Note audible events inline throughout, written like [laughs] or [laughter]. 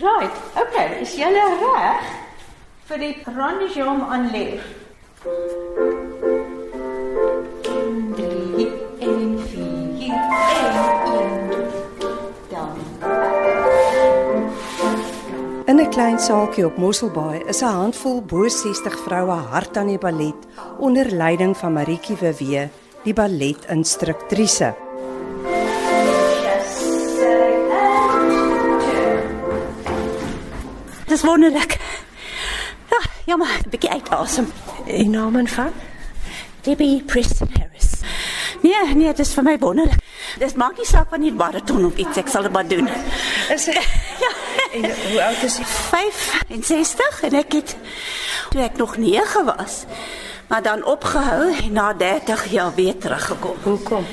Right. Okay, is julle reg vir die rondjom aanleer? Drie, een, vier, een, een, dan. In 'n klein saaltjie op Mosselbaai is 'n handvol bo 60 vroue hard aan die ballet onder leiding van Maritjie Wewe, die balletinstruktrise. Dis wonderlik. Ja, jammer, 'n bietjie uitasem. En naam van? Debbie Preston Harris. Nee, nee, dit is vir my wonderlik. Dit maak nie saak wanneer baraton of iets ek sal dit maar doen. Is dit? [laughs] Ja. En hoe oud is jy? 65 en ek het toe ek nog 9 was, maar dan opgehou en na 30 jaar weer teruggekom. Hoekom?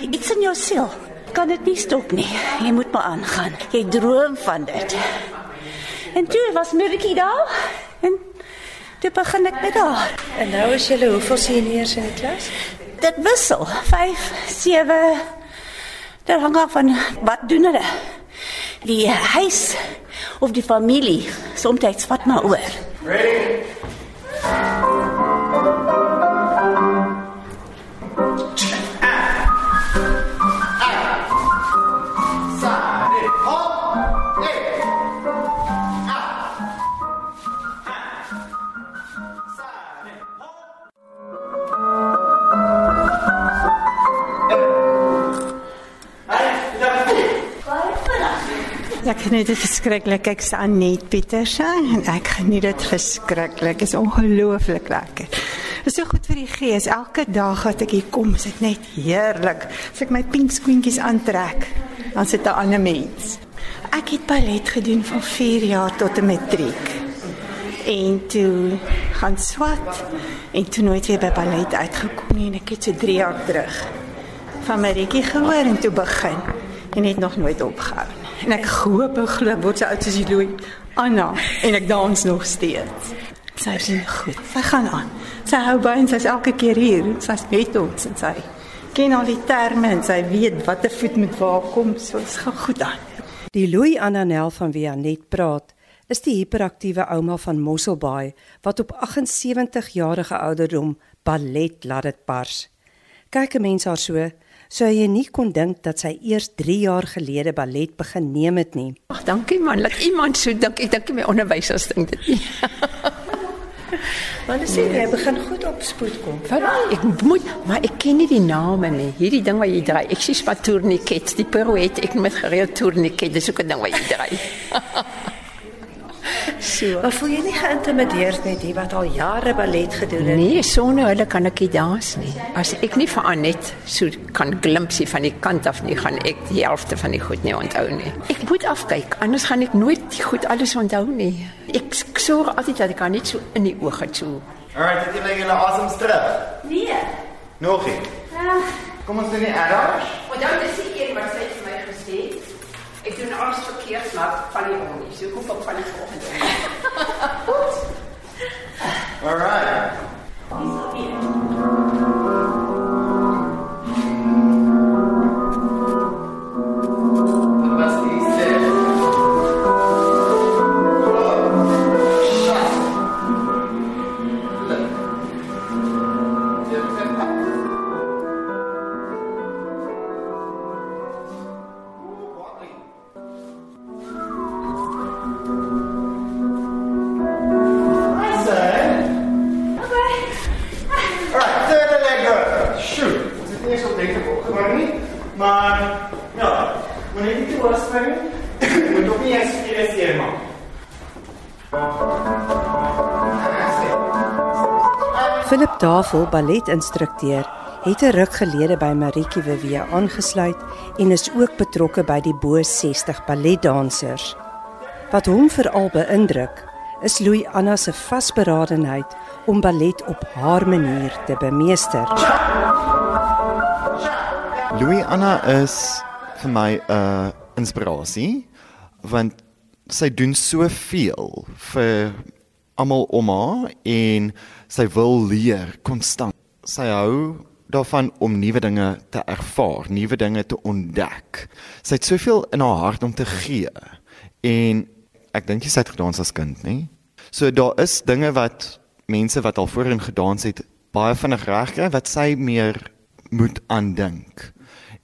Iets in jou siel kan dit nie stop nie. Jy moet maar aangaan. Jy droom van dit. En toe was Mirkie daar en toe begin ek met haar. En nou is julle hoeveel seniors in die klas? Dit wissel. 5, 7. Dit hang af van wat doen hulle. Die huis of die familie soms vat maar oor. Ready? Geniet dit verskriklik. Ek is Anet Pieterse en ek geniet dit verskriklik. Dit is ongelooflik lekker. Dit is so goed vir die gees. Elke dag wat ek hier kom, is dit net heerlik. As ek my pink skoentjies aantrek, dan sit 'n ander mens. Ek het ballet gedoen van 4 jaar tot 'n matriek. En toe gaan swat en toe nooit weer by ballet uitgekom nie en ek het so 3 jaar terug van Maritjie gehoor en toe begin en het nog nooit opgehou. nie. En ek hoop en glo word so oud soos die Louis Anna en ek dans nog steeds. Sy is goed. Sy gaan aan. Sy hou by en sy's elke keer hier. Sy's met ons en sy ken al die terme en sy weet watter voet moet waar kom. So dit gaan goed aan. Die Louis Annanel van wie Anet praat, is die hiperaktiewe ouma van Mosselbaai wat op 78 jarige ouderdom ballet laat dit bars. Kyk 'n mens haar so, sou jy nie kon dink dat sy eers 3 jaar gelede ballet begin neem het nie. Ag, dankie man. Laat iemand so dink. Ek dink my onderwysers dink dit nie. Want sê jy begin goed op spoed kom. Veral ek moet, maar ek ken nie die name nie. Hierdie ding wat jy draai. Ek sien wat tourniquet, die pirouette, ek met gereeld tourniquet, dis ook 'n ding wat jy draai. [laughs] so. Maar voel jy nie geïntimideerd met die wat al jare ballet gedoen het? Nee, sonder hulle kan ek nie dans nie. As ek nie vir Anet so kan glimpsie van die kant af nie, gaan ek die helfte van die goed nie onthou nie. Ek moet afkyk, anders gaan ek nooit die goed alles onthou nie. Ek sorg altyd dat ek haar net so in die oë het so. Alright, het julle julle asems terug? Nee. Nog nie. Kom ons doen die adage. Maar dan is die een wat sy vir my gesê het. Verkeerd, maar van die nie. So kom ek van die volgende. Alright. Was spring, moet ook nie eens verkeerde seer maak. Philip Davel, balletinstrukteur, het 'n ruk gelede by Maritjie Wewe aangesluit en is ook betrokke by die bo 60 balletdansers. Wat hom veral beïndruk, is Louis Anna se vasberadenheid om ballet op haar manier te bemeester. Louis Anna is vir my 'n inspirasie want sy doen soveel vir almal om haar en sy wil leer konstant. Sy hou daarvan om nuwe dinge te ervaar, nuwe dinge te ontdek. Sy het soveel in haar hart om te gee. En ek dink jy het gedans as kind, nê? So daar is dinge wat mense wat al voorheen gedans het baie vinnig regkry wat sy meer moet aandink.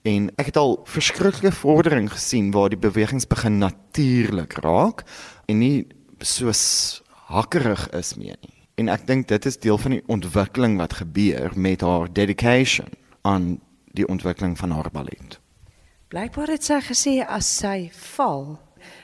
En ek het al verskriklike vordering gesien waar die bewegings begin natuurlik raak en nie soos hakkerig is meer nie. En ek dink dit is deel van die ontwikkeling wat gebeur met haar dedication aan die ontwikkeling van haar ballet. Blykbaar het sy gesê as sy val,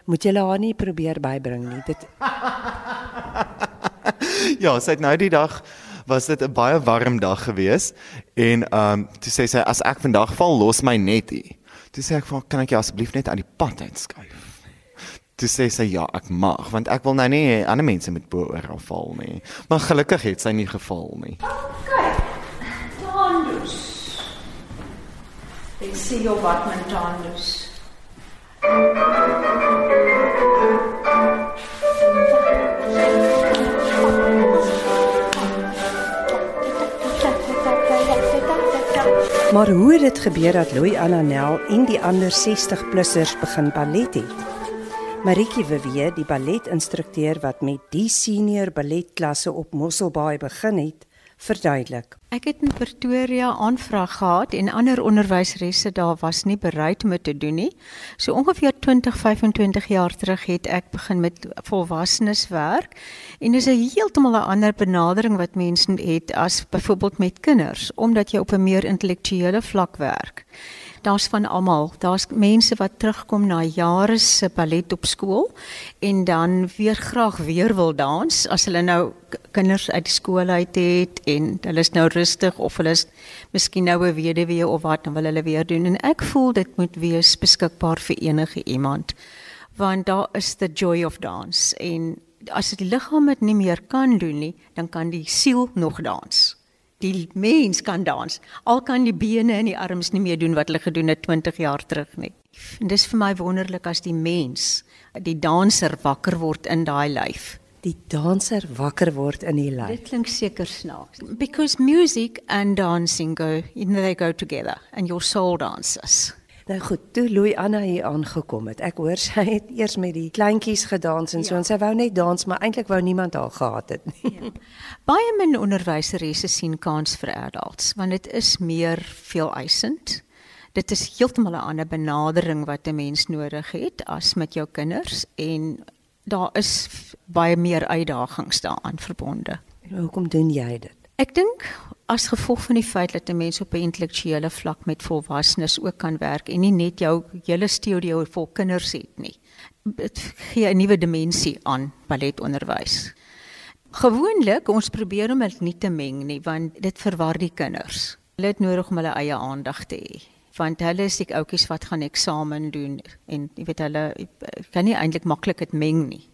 moet jy haar nie probeer bybring nie. Dit [laughs] ja, sy het nou die dag was dit 'n baie warm dag gewees en ehm um, toe sê sy as ek vandag val, los my net hier. Toe sê ek vir kan ek jou asseblief net aan die pad uitskuif? Toe sê sy ja, ek mag want ek wil nou nie ander mense met bo oor val nie. Maar gelukkig het sy nie geval nie. Kyk. Tandus. Ek sien jou wat met tandus. Maar hoe het dit gebeur dat Louis Annanel en die ander 60-plussers begin ballet het? Maritjie Wewe, die balletinstrukteur wat met die senior balletklasse op Mosselbaai begin het, verduidelik. Ek het in Pretoria aanvraag gehad en ander onderwyseresse daar was nie bereid om dit te doen nie. So ongeveer 20, 25 jaar terug het ek begin met volwassenes werk en dis 'n heeltemal 'n ander benadering wat mense het as byvoorbeeld met kinders omdat jy op 'n meer intellektuele vlak werk daar's van almal. Daar's mense wat terugkom na jare se ballet op skool en dan weer graag weer wil dans as hulle nou kinders uit die skool uit het en hulle is nou rustig of hulle is miskien nou 'n weduwee of wat dan wil hulle weer doen. En ek voel dit moet wees beskikbaar vir enige iemand want daar is the joy of dance en as die liggaam dit nie meer kan doen nie dan kan die siel nog dans die mens kan dans. Al kan die bene en die arms nie meer doen wat hulle gedoen het 20 jaar terug nie. En dis vir my wonderlik as die mens, die danser wakker word in daai lyf. Die danser wakker word in die lyf. Dit klink seker snaaks. Because music and dancing go, you know they go together and your soul dances. Nou goed, toe Louis Anna hier aangekom het. Ek hoor sy het eers met die kleintjies gedans en so ja. en sy wou net dans, maar eintlik wou niemand haar gehad het nie. Ja. Baie min onderwyseresse sien kans vir adults want dit is meer veel eisend. Dit is heeltemal 'n ander benadering wat 'n mens nodig het as met jou kinders en daar is baie meer uitdagings daaraan verbonde. Hoekom doen jy dit? Ek dink as gevolg van die feit dat 'n mens op 'n intellektuele vlak met volwassenes ook kan werk en nie net jou hele studio vol kinders het nie. Dit gee 'n nuwe dimensie aan balletonderwys. Gewoonlik ons probeer om dit nie te meng nie want dit verwar die kinders. Hulle het nodig om hulle eie aandag te hê want hulle is die ouppies wat gaan eksamen doen en jy weet hulle kan nie eintlik maklik dit meng nie.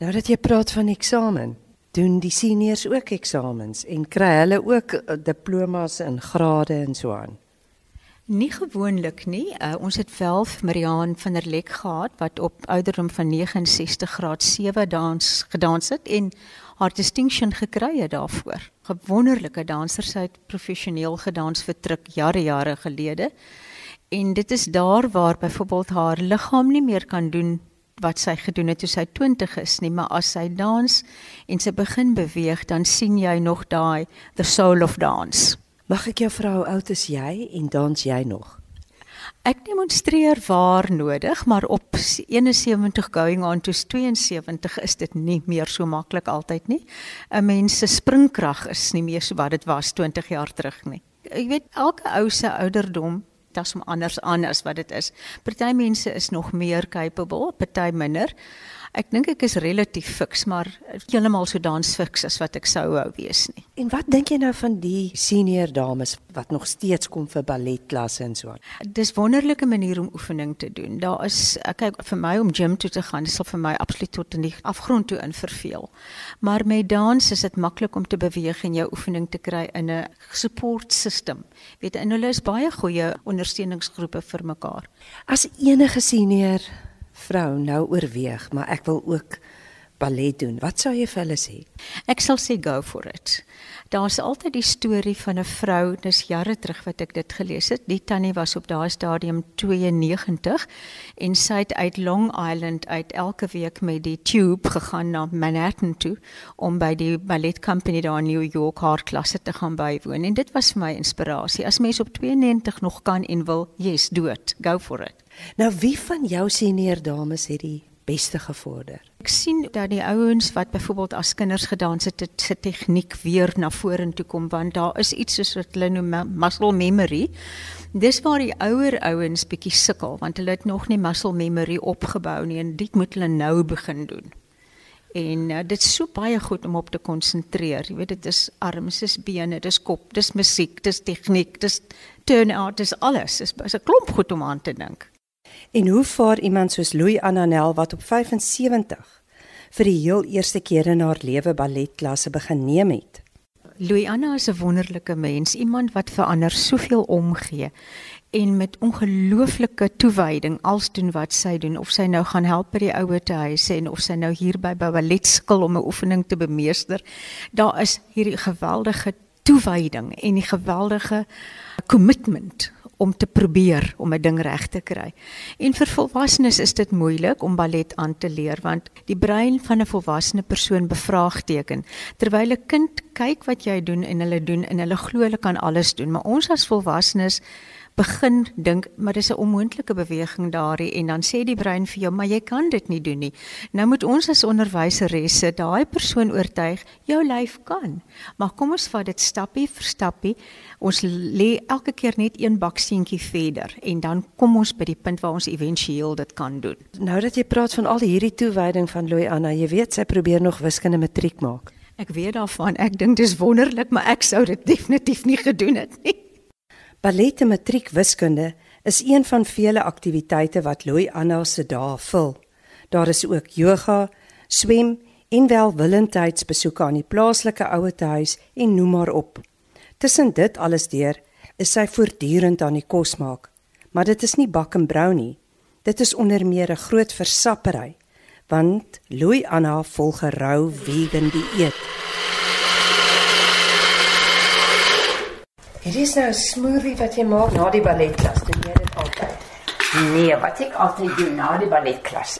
Nou dat jy praat van eksamen, doen die seniors ook eksamens en kry hulle ook eh, diplomas en grade en so aan. Nie gewoonlik nie. Uh, ons het wel Mariaan van der Lek gehad wat op ouderdom van 69 graad 7 dans gedans het en haar distinction gekry het daarvoor. Gewonderlike danser sy het professioneel gedans vir truk jare jare gelede. En dit is daar waar byvoorbeeld haar liggaam nie meer kan doen wat sy gedoen het toe sy 20 is nie, maar as sy dans en sy begin beweeg, dan sien jy nog daai the soul of dance. Mag ek jou vra hoe oud is jy en dans jy nog? Ek demonstreer waar nodig, maar op 71 going on to 72 is dit nie meer so maklik altyd nie. 'n Mens se springkrag is nie meer so wat dit was 20 jaar terug nie. Ek weet elke ou se ouderdom dit is om anders aan as wat dit is. Party mense is nog meer capable, party minder. Ek dink ek is relatief fiks, maar heeltemal so dans fiks as wat ek sou wou wees nie. En wat dink jy nou van die senior dames wat nog steeds kom vir balletklasse en so aan? Dis wonderlike manier om oefening te doen. Daar is kyk vir my om gym toe te gaan, dis sal vir my absoluut tot in die afgrond toe in verveel. Maar met dans is dit maklik om te beweeg en jou oefening te kry in 'n support system. Weet en hulle is baie goeie ondersteuningsgroepe vir mekaar. As enige senior vrou nou oorweeg, maar ek wil ook ballet doen, wat sou jy vir hulle sê? Ek sal sê go for it. Daar's altyd die storie van 'n vrou, dis jare terug wat ek dit gelees het. Die tannie was op daai stadium 92 en sy het uit Long Island uit elke week met die tube gegaan na Manhattan toe om by die ballet company daar in New York haar klasse te gaan bywoon. En dit was vir my inspirasie. As mens op 92 nog kan en wil, yes, do it. Go for it. Nou wie van jou senior dames het die beste gevorder? Ek sien dat die ouens wat byvoorbeeld as kinders gedans het, dit se tegniek weer na vorentoe kom want daar is iets soos wat hulle noem muscle memory. Dis waar die ouer ouens bietjie sukkel want hulle het nog nie muscle memory opgebou nie en dit moet hulle nou begin doen. En uh, dit is so baie goed om op te konsentreer. Jy weet dit is arms, dis bene, dis kop, dis musiek, dis tegniek, dis turnout, dis alles. Dis 'n klomp goed om aan te dink. En hoe vaar iemand soos Louis Annanel wat op 75 vir die heel eerste keer in haar lewe balletklasse begin neem het? Louis Anna is 'n wonderlike mens, iemand wat vir ander soveel omgee en met ongelooflike toewyding als doen wat sy doen of sy nou gaan help by die ouete huise en of sy nou hier by ballet skil om 'n oefening te bemeester. Daar is hierdie geweldige toewyding en die geweldige commitment om te probeer om 'n ding reg te kry. En vir volwassenes is dit moeilik om ballet aan te leer want die brein van 'n volwasse persoon bevraagteken terwyl 'n kind kyk wat jy doen en hulle doen en hulle glo hulle kan alles doen, maar ons as volwassenes begin dink maar dis 'n onmoontlike beweging daardie en dan sê die brein vir jou maar jy kan dit nie doen nie. Nou moet ons as onderwyseresse daai persoon oortuig jou lyf kan. Maar kom ons vat dit stappie vir stappie. Ons lê elke keer net een bakseentjie verder en dan kom ons by die punt waar ons éventueel dit kan doen. Nou dat jy praat van al hierdie toewyding van Loiana, jy weet sy probeer nog wiskunde matriek maak. Ek weet daarvan. Ek dink dis wonderlik, maar ek sou dit definitief nie gedoen het nie. Ballet en matriek wiskunde is een van vele aktiwiteite wat Loy Anna se dae vul. Daar is ook yoga, swem en welwillendheidsbesoeke aan die plaaslike ouetehuis en noem maar op. Tussen dit alles deur is sy voortdurend aan die kos maak. Maar dit is nie bak en brou nie. Dit is onder meer 'n groot versappery want Loy Anna volg 'n rou vegan dieet. Hier is nou 'n smoothie wat jy maak na die balletklas. Doen jy dit altyd? Nee, wat ek altyd doen na die balletklas.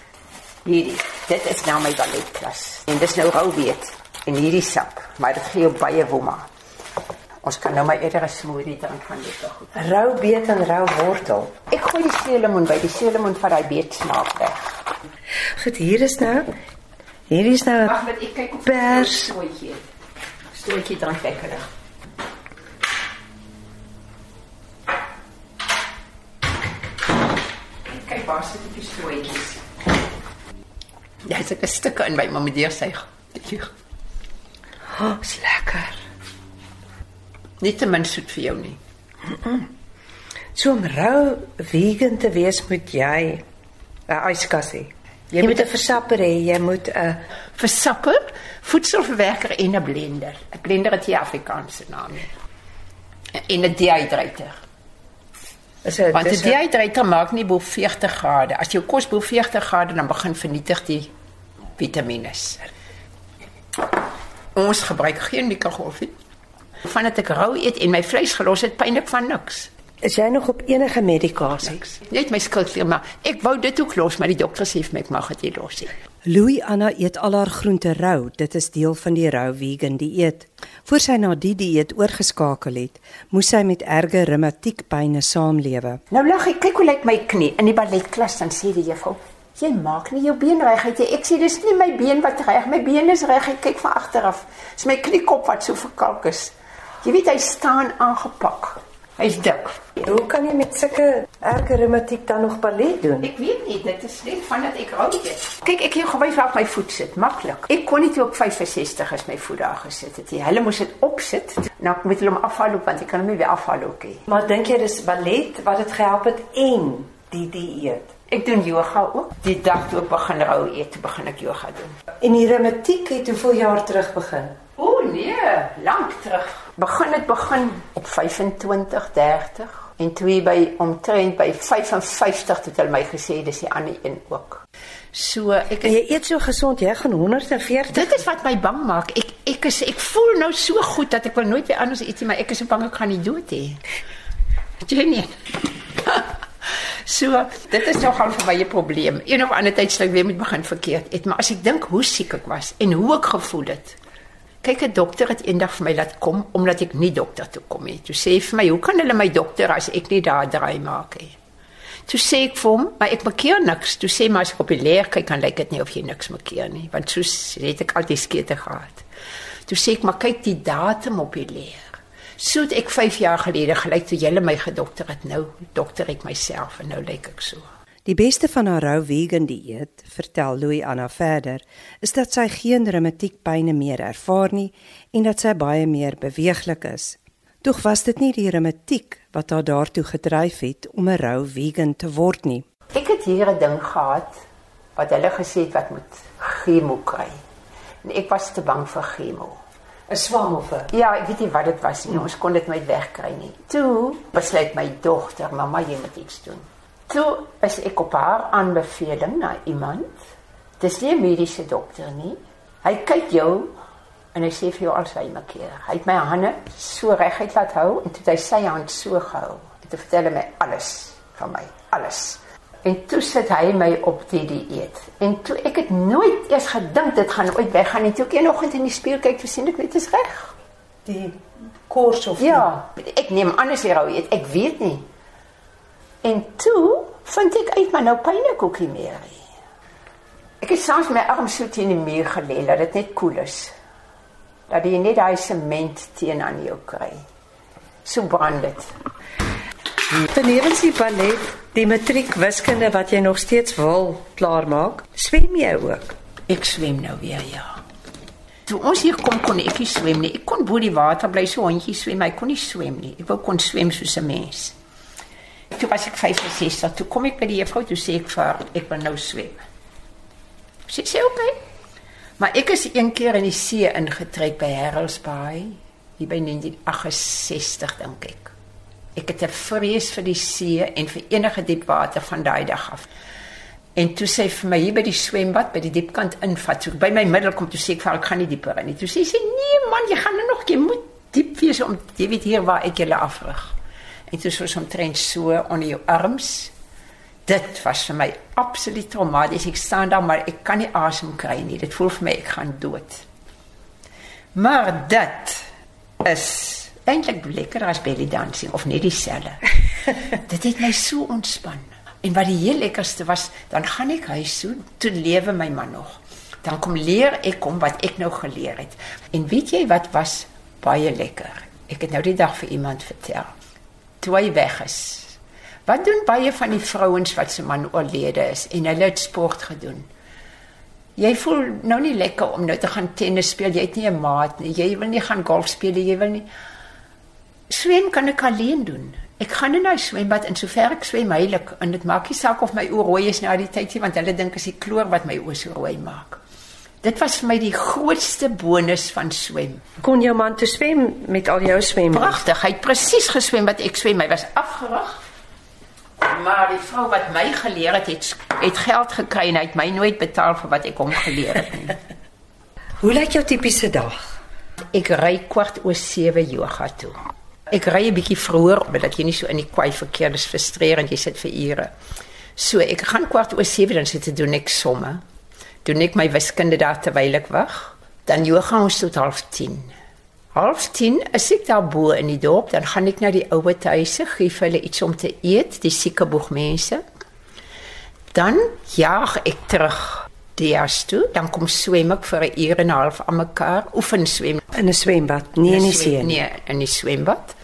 Hierdie, dit is nou my balletklas. En dis nou rou weet en hierdie sap, maar dit gee jou baie womma. Ons kan nou maar eerder 'n smoothie drink van dit tog. Rou beet en rou wortel. Ek gooi die seelemoen by, die seelemoen van daai beet smaak weg. Goed, hier is nou. Hier is nou Wag, ek kyk of pers. strooitjie. Strooitjie drink Kyk, waar sit die strooitjies? Ja, dit is 'n stuk in by mamma deur sy. Oh, is lekker. Nie te min soet vir jou nie. So om rou vegan te wees moet jy 'n yskas hê. Jy moet 'n versapper hê, jy moet 'n Versapper, voedselverwerker en 'n blender. 'n Blender het hier Afrikaanse naam. En 'n dehydrator. Is 'n Want 'n dehydrator maak nie bo 40 grade. As jou kos bo 40 grade dan begin vernietig die vitamiene. Ons gebruik geen mikrogolfie. Vandat ek rou eet en my vleis gelos het, pyn ek van niks. Is jy nog op enige medikasie? Niks. Net my skildklier, maar ek wou dit ook los, maar die dokter sê vir my ek mag dit nie los nie. Louis Anna eet al haar groente rou. Dit is deel van die rou vegan dieet. Voor sy na die dieet oorgeskakel het, moes sy met erge reumatiekpynne saamlewe. Nou lag ek, kyk hoe lyk my knie in die balletklas dan sê die juffrou, jy maak nie jou been reg uit nie. Ek sê dis nie my been wat reg, my been is reg. Ek kyk van agter af. Dis my kniekop wat so verkalk is. Jy weet hy staan aangepak. Hy's dik. Hoe kan jy met sulke erge reumatiek dan nog ballet doen? Ek weet nie, dit is net vandat ek rou het. Kyk, ek het gewys waar my voet sit, maklik. Ek kon nie toe ek 65 is my voet daar gesit het nie. Hulle moes dit opsit. Nou ek moet hulle hom afhaal want ek kan hom nie weer afhaal ook nie. Maar dink jy dis ballet wat dit gehelp het en die dieet? Ek doen yoga ook. Die dag toe ek begin rou eet, begin ek yoga doen. En die reumatiek het hoeveel jaar terug begin? Nee, lank terug. Begin het begin op 25, 30. En toe by omtrent by 55 het hulle my gesê dis die ander een ook. So ek En jy eet so gesond, jy gaan 140. Dit is wat my bang maak. Ek ek is ek voel nou so goed dat ek wil nooit weer anders eet nie, maar ek is so bang ek gaan nie dood hê. Jenny. [laughs] so, dit is nogal vir my 'n probleem. Een of ander tyd sal ek weer moet begin verkeerd eet, maar as ek dink hoe siek ek was en hoe ek gevoel het. Kyk, 'n dokter het eendag vir my laat kom omdat ek nie dokter toe kom nie. Toe sê hy vir my, "Hoe kan hulle my dokter as ek nie daar draai maak nie?" Toe sê ek vir hom, "Maar ek maak hier niks." Toe sê maar as ek op die leer kyk, kan lyk dit nie of jy niks maak hier nie, want soos het ek altyd skete gehad. Toe sê ek, "Maar kyk die datum op die leer." So het ek 5 jaar gelede gelyk toe julle my gedokter het. Nou dokter ek myself en nou lyk ek so. Die beste van haar rou vegan dieet, vertel Louis Anna verder, is dat sy geen reumatiekpynne meer ervaar nie en dat sy baie meer beweeglik is. Tog was dit nie die reumatiek wat haar daartoe gedryf het om 'n rou vegan te word nie. Ek het hier 'n ding gehad wat hulle gesê het wat moet chemo kry. En ek was te bang vir chemo. 'n Swam of 'n Ja, ek weet nie wat dit was nie. Ons kon dit nooit wegkry nie. Toe besluit my dogter, mamma, jy moet iets doen. Toe is ek op haar aanbeveling na iemand. Dis nie 'n mediese dokter nie. Hy kyk jou en hy sê vir jou Alzheimer keer. Hy het my hande so reguit laat hou en toe het hy sy hand so gehou. Dit vertel hy my alles van my, alles. En toe sit hy my op die dieet. En toe ek het nooit eers gedink dit gaan ooit weggaan nie. Toe ek eendag in die spieël kyk, toe sien ek dit is reg. die kors of Ja, ek neem anders hier ou eet. Ek weet nie. En toe vind ek uit maar nou pynnekoekie meer. nie. Ek het soms my arm so teen die muur gelê dat dit net koel is. Dat jy net daai sement teen aan jou kry. So brand dit. Benewens die ballet, die matriek wiskunde wat jy nog steeds wil klaarmaak, swem jy ook. Ek swem nou weer, ja. Toe ons hier kom kon ek nie swem nie. Ek kon bo die water bly so hondjie swem, maar ek kon nie swem nie. Ek wou kon swem soos 'n mens. Toe was ek 65, toe kom ek by die juffrou toe sê ek vir ek wil nou swem. Sy sê oké. Okay. Maar ek is een keer in die see ingetrek by Harrel's Bay, hier by 1968 dink ek. Ek het 'n vrees vir die see en vir enige diep water van daai dag af. En toe sê vir my hier by die swembad by die diepkant invat. So by my middel kom toe sê ek vir ek gaan nie dieper in nie. Toe sê sy nee man, jy gaan nou nog jy moet diep wees om jy weet hier waar ek julle afrig. En toe soos omtrent so onder jou arms. Dit was vir my absoluut traumaties. Ek staan daar maar ek kan nie asem kry nie. Dit voel vir my ek gaan dood. Maar dit is eintlik lekker as belly dancing of net dieselfde. [laughs] dit het my so ontspan. En wat die heel lekkerste was, dan gaan ek huis toe, toe lewe my man nog. Dan kom leer ek hom wat ek nou geleer het. En weet jy wat was baie lekker? Ek het nou die dag vir iemand vertel. Toe hy weg is. Wat doen baie van die vrouens wat se man oorlede is en hulle het sport gedoen? Jy voel nou nie lekker om nou te gaan tennis speel. Jy het nie 'n maat nie. Jy wil nie gaan golf speel nie. Jy wil nie swem kan ek alleen doen. Ek gaan in 'n swembad en sover ek swem heilig en dit maak nie saak of my oë rooi is na die tyd nie want hulle dink is die kloor wat my oë so rooi maak. Dit was vir my die grootste bonus van swem. Kon jou man toe swem met al jou swem? Pragtig. Hy het presies geswem wat ek swem. Hy was afgerig. Maar die vrou wat my geleer het, het, het geld gekry en hy het my nooit betaal vir wat ek hom geleer het nie. [laughs] Hoe lyk jou tipiese dag? Ek ry kwart oor 7 yoga toe. Ek ry 'n bietjie vroeër omdat jy nie so in die kwai verkeer is frustrerend jy sit vir ure. So ek gaan kwart oor 7 dan sit te doen ek somme. Doen ek my wiskunde daar terwyl ek wag. Dan yoga ons tot half 10. Half 10 is ek daar bo in die dorp, dan gaan ek na die ouer huise, gee vir hulle iets om te eet, die sieke boegmense. Dan jaag ek terug huis toe, dan kom swem ek vir 'n uur en 'n half aan mekaar, oefen swem In 'n swembad, nie in die see nie. Nee, in die swembad.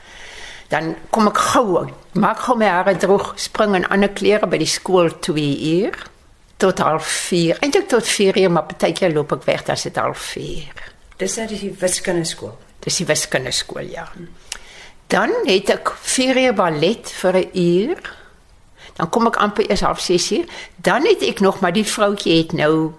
Dan kom ek gou, maak gou my hare droog, spring in ander klere by die skool 2 uur tot half 4. Eintlik tot 4 uur, maar partykeer loop ek weg as dit half 4. Dis nou die wiskundeskool. Dis die wiskundeskool, ja. Dan het ek 4 uur ballet vir 'n uur. Dan kom ek amper eers half 6 uur. Dan het ek nog maar die vroutjie het nou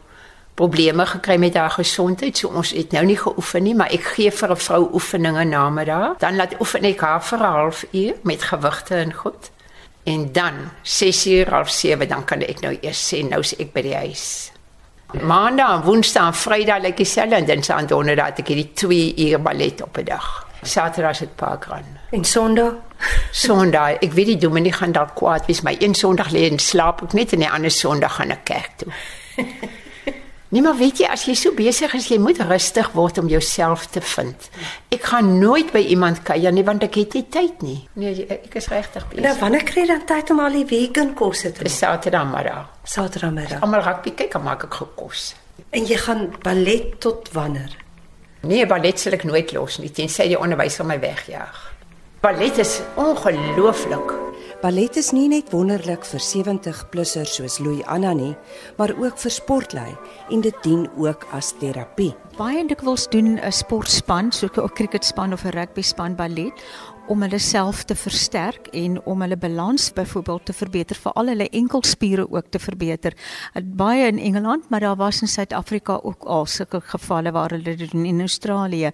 probleme gekry met haar gesondheid, so ons het nou nie geoefen nie, maar ek gee vir 'n vrou oefeninge namiddag. Dan laat oefen ek haar vir 'n halfuur met gewigte en goed. En dan 6uur half 7 dan kan ek nou eers sê nou's ek by die huis. Maandag, Woensdag, Vrydag lyk dieselfde en dan staan Donderdag ek hierdie 2 uur ballet op 'n dag. Saterdag is dit parkrun. En Sondag? Sondag, ek weet die dominee gaan dalk kwaad wees, maar een Sondag lê en slaap ek net en die ander Sondag gaan ek kerk toe. [laughs] Nee, maar weet jy, as jy so besig is, jy moet rustig word om jouself te vind. Ek gaan nooit by iemand kuier nie want ek het nie tyd nie. Nee, ek is regtig besig. Nou wanneer kry jy dan tyd om al die vegan kosse te Dis maak? Saterdagmiddag. Saterdagmiddag. Almal rugby kyk, dan maak ek gekos. En jy gaan ballet tot wanneer? Nee, ballet sal ek nooit los nie, tensy die onderwyser my wegjaag. Ballet is ongelooflik. Ballet is nie net wonderlik vir 70-plussers soos Louis Anna nie, maar ook vir sportlui en dit dien ook as terapie. Baie dikwels doen 'n sportspan, so 'n cricketspan of 'n rugbyspan ballet om hulle self te versterk en om hulle balans byvoorbeeld te verbeter, veral hulle enkelspiere ook te verbeter. Baie in Engeland, maar daar was in Suid-Afrika ook al sulke gevalle waar hulle doen in Australië.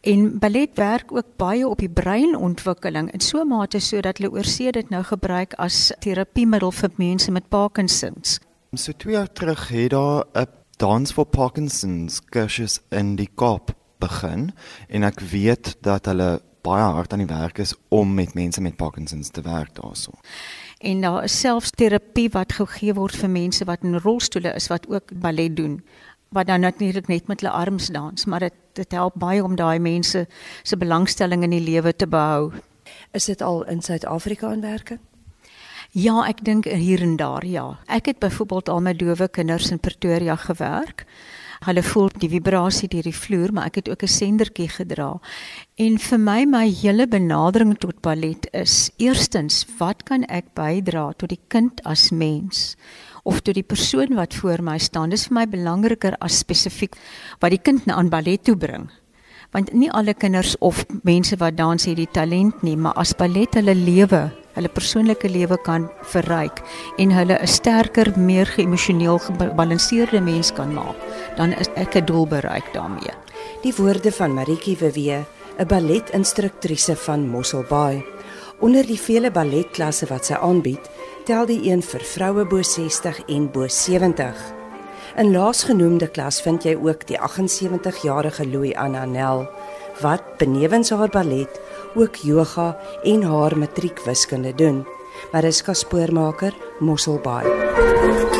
En ballet werk ook baie op die breinontwikkeling in so 'n mate sodat hulle oorsee dit nou gebruik as terapiemiddel vir mense met Parkinsons. So 2 jaar terug het daar 'n dans vir Parkinsons kursus in die Kaap begin en ek weet dat hulle baie hard aan die werk is om met mense met Parkinsons te werk daarso. En daar is selfs terapie wat gegee word vir mense wat in rolstoele is wat ook ballet doen wat dan natuurlik net met hulle arms dans, maar dit dit help baie om daai mense se belangstelling in die lewe te behou. Is dit al in Suid-Afrika in werking? Ja, ek dink hier en daar, ja. Ek het byvoorbeeld al met dowe kinders in Pretoria gewerk. Hulle voel die vibrasie deur die vloer, maar ek het ook 'n sendertjie gedra. En vir my my hele benadering tot ballet is eerstens, wat kan ek bydra tot die kind as mens? of tot die persoon wat voor my staan. Dis vir my belangriker as spesifiek wat die kind aan ballet toe bring. Want nie alle kinders of mense wat dans het die talent nie, maar as ballet hulle lewe, hulle persoonlike lewe kan verryk en hulle 'n sterker, meer geëmosioneel gebalanseerde mens kan maak, dan is ek 'n doel bereik daarmee. Die woorde van Maritjie Wewe, 'n balletinstruktrise van Mosselbaai. Onder die vele balletklasse wat sy aanbied, tel die een vir vroue bo 60 en bo 70. In laasgenoemde klas vind jy ook die 78-jarige Louis Annanel wat benewens haar ballet ook yoga en haar matriekwiskunde doen. Mariska Spoormaker, Mosselbaai.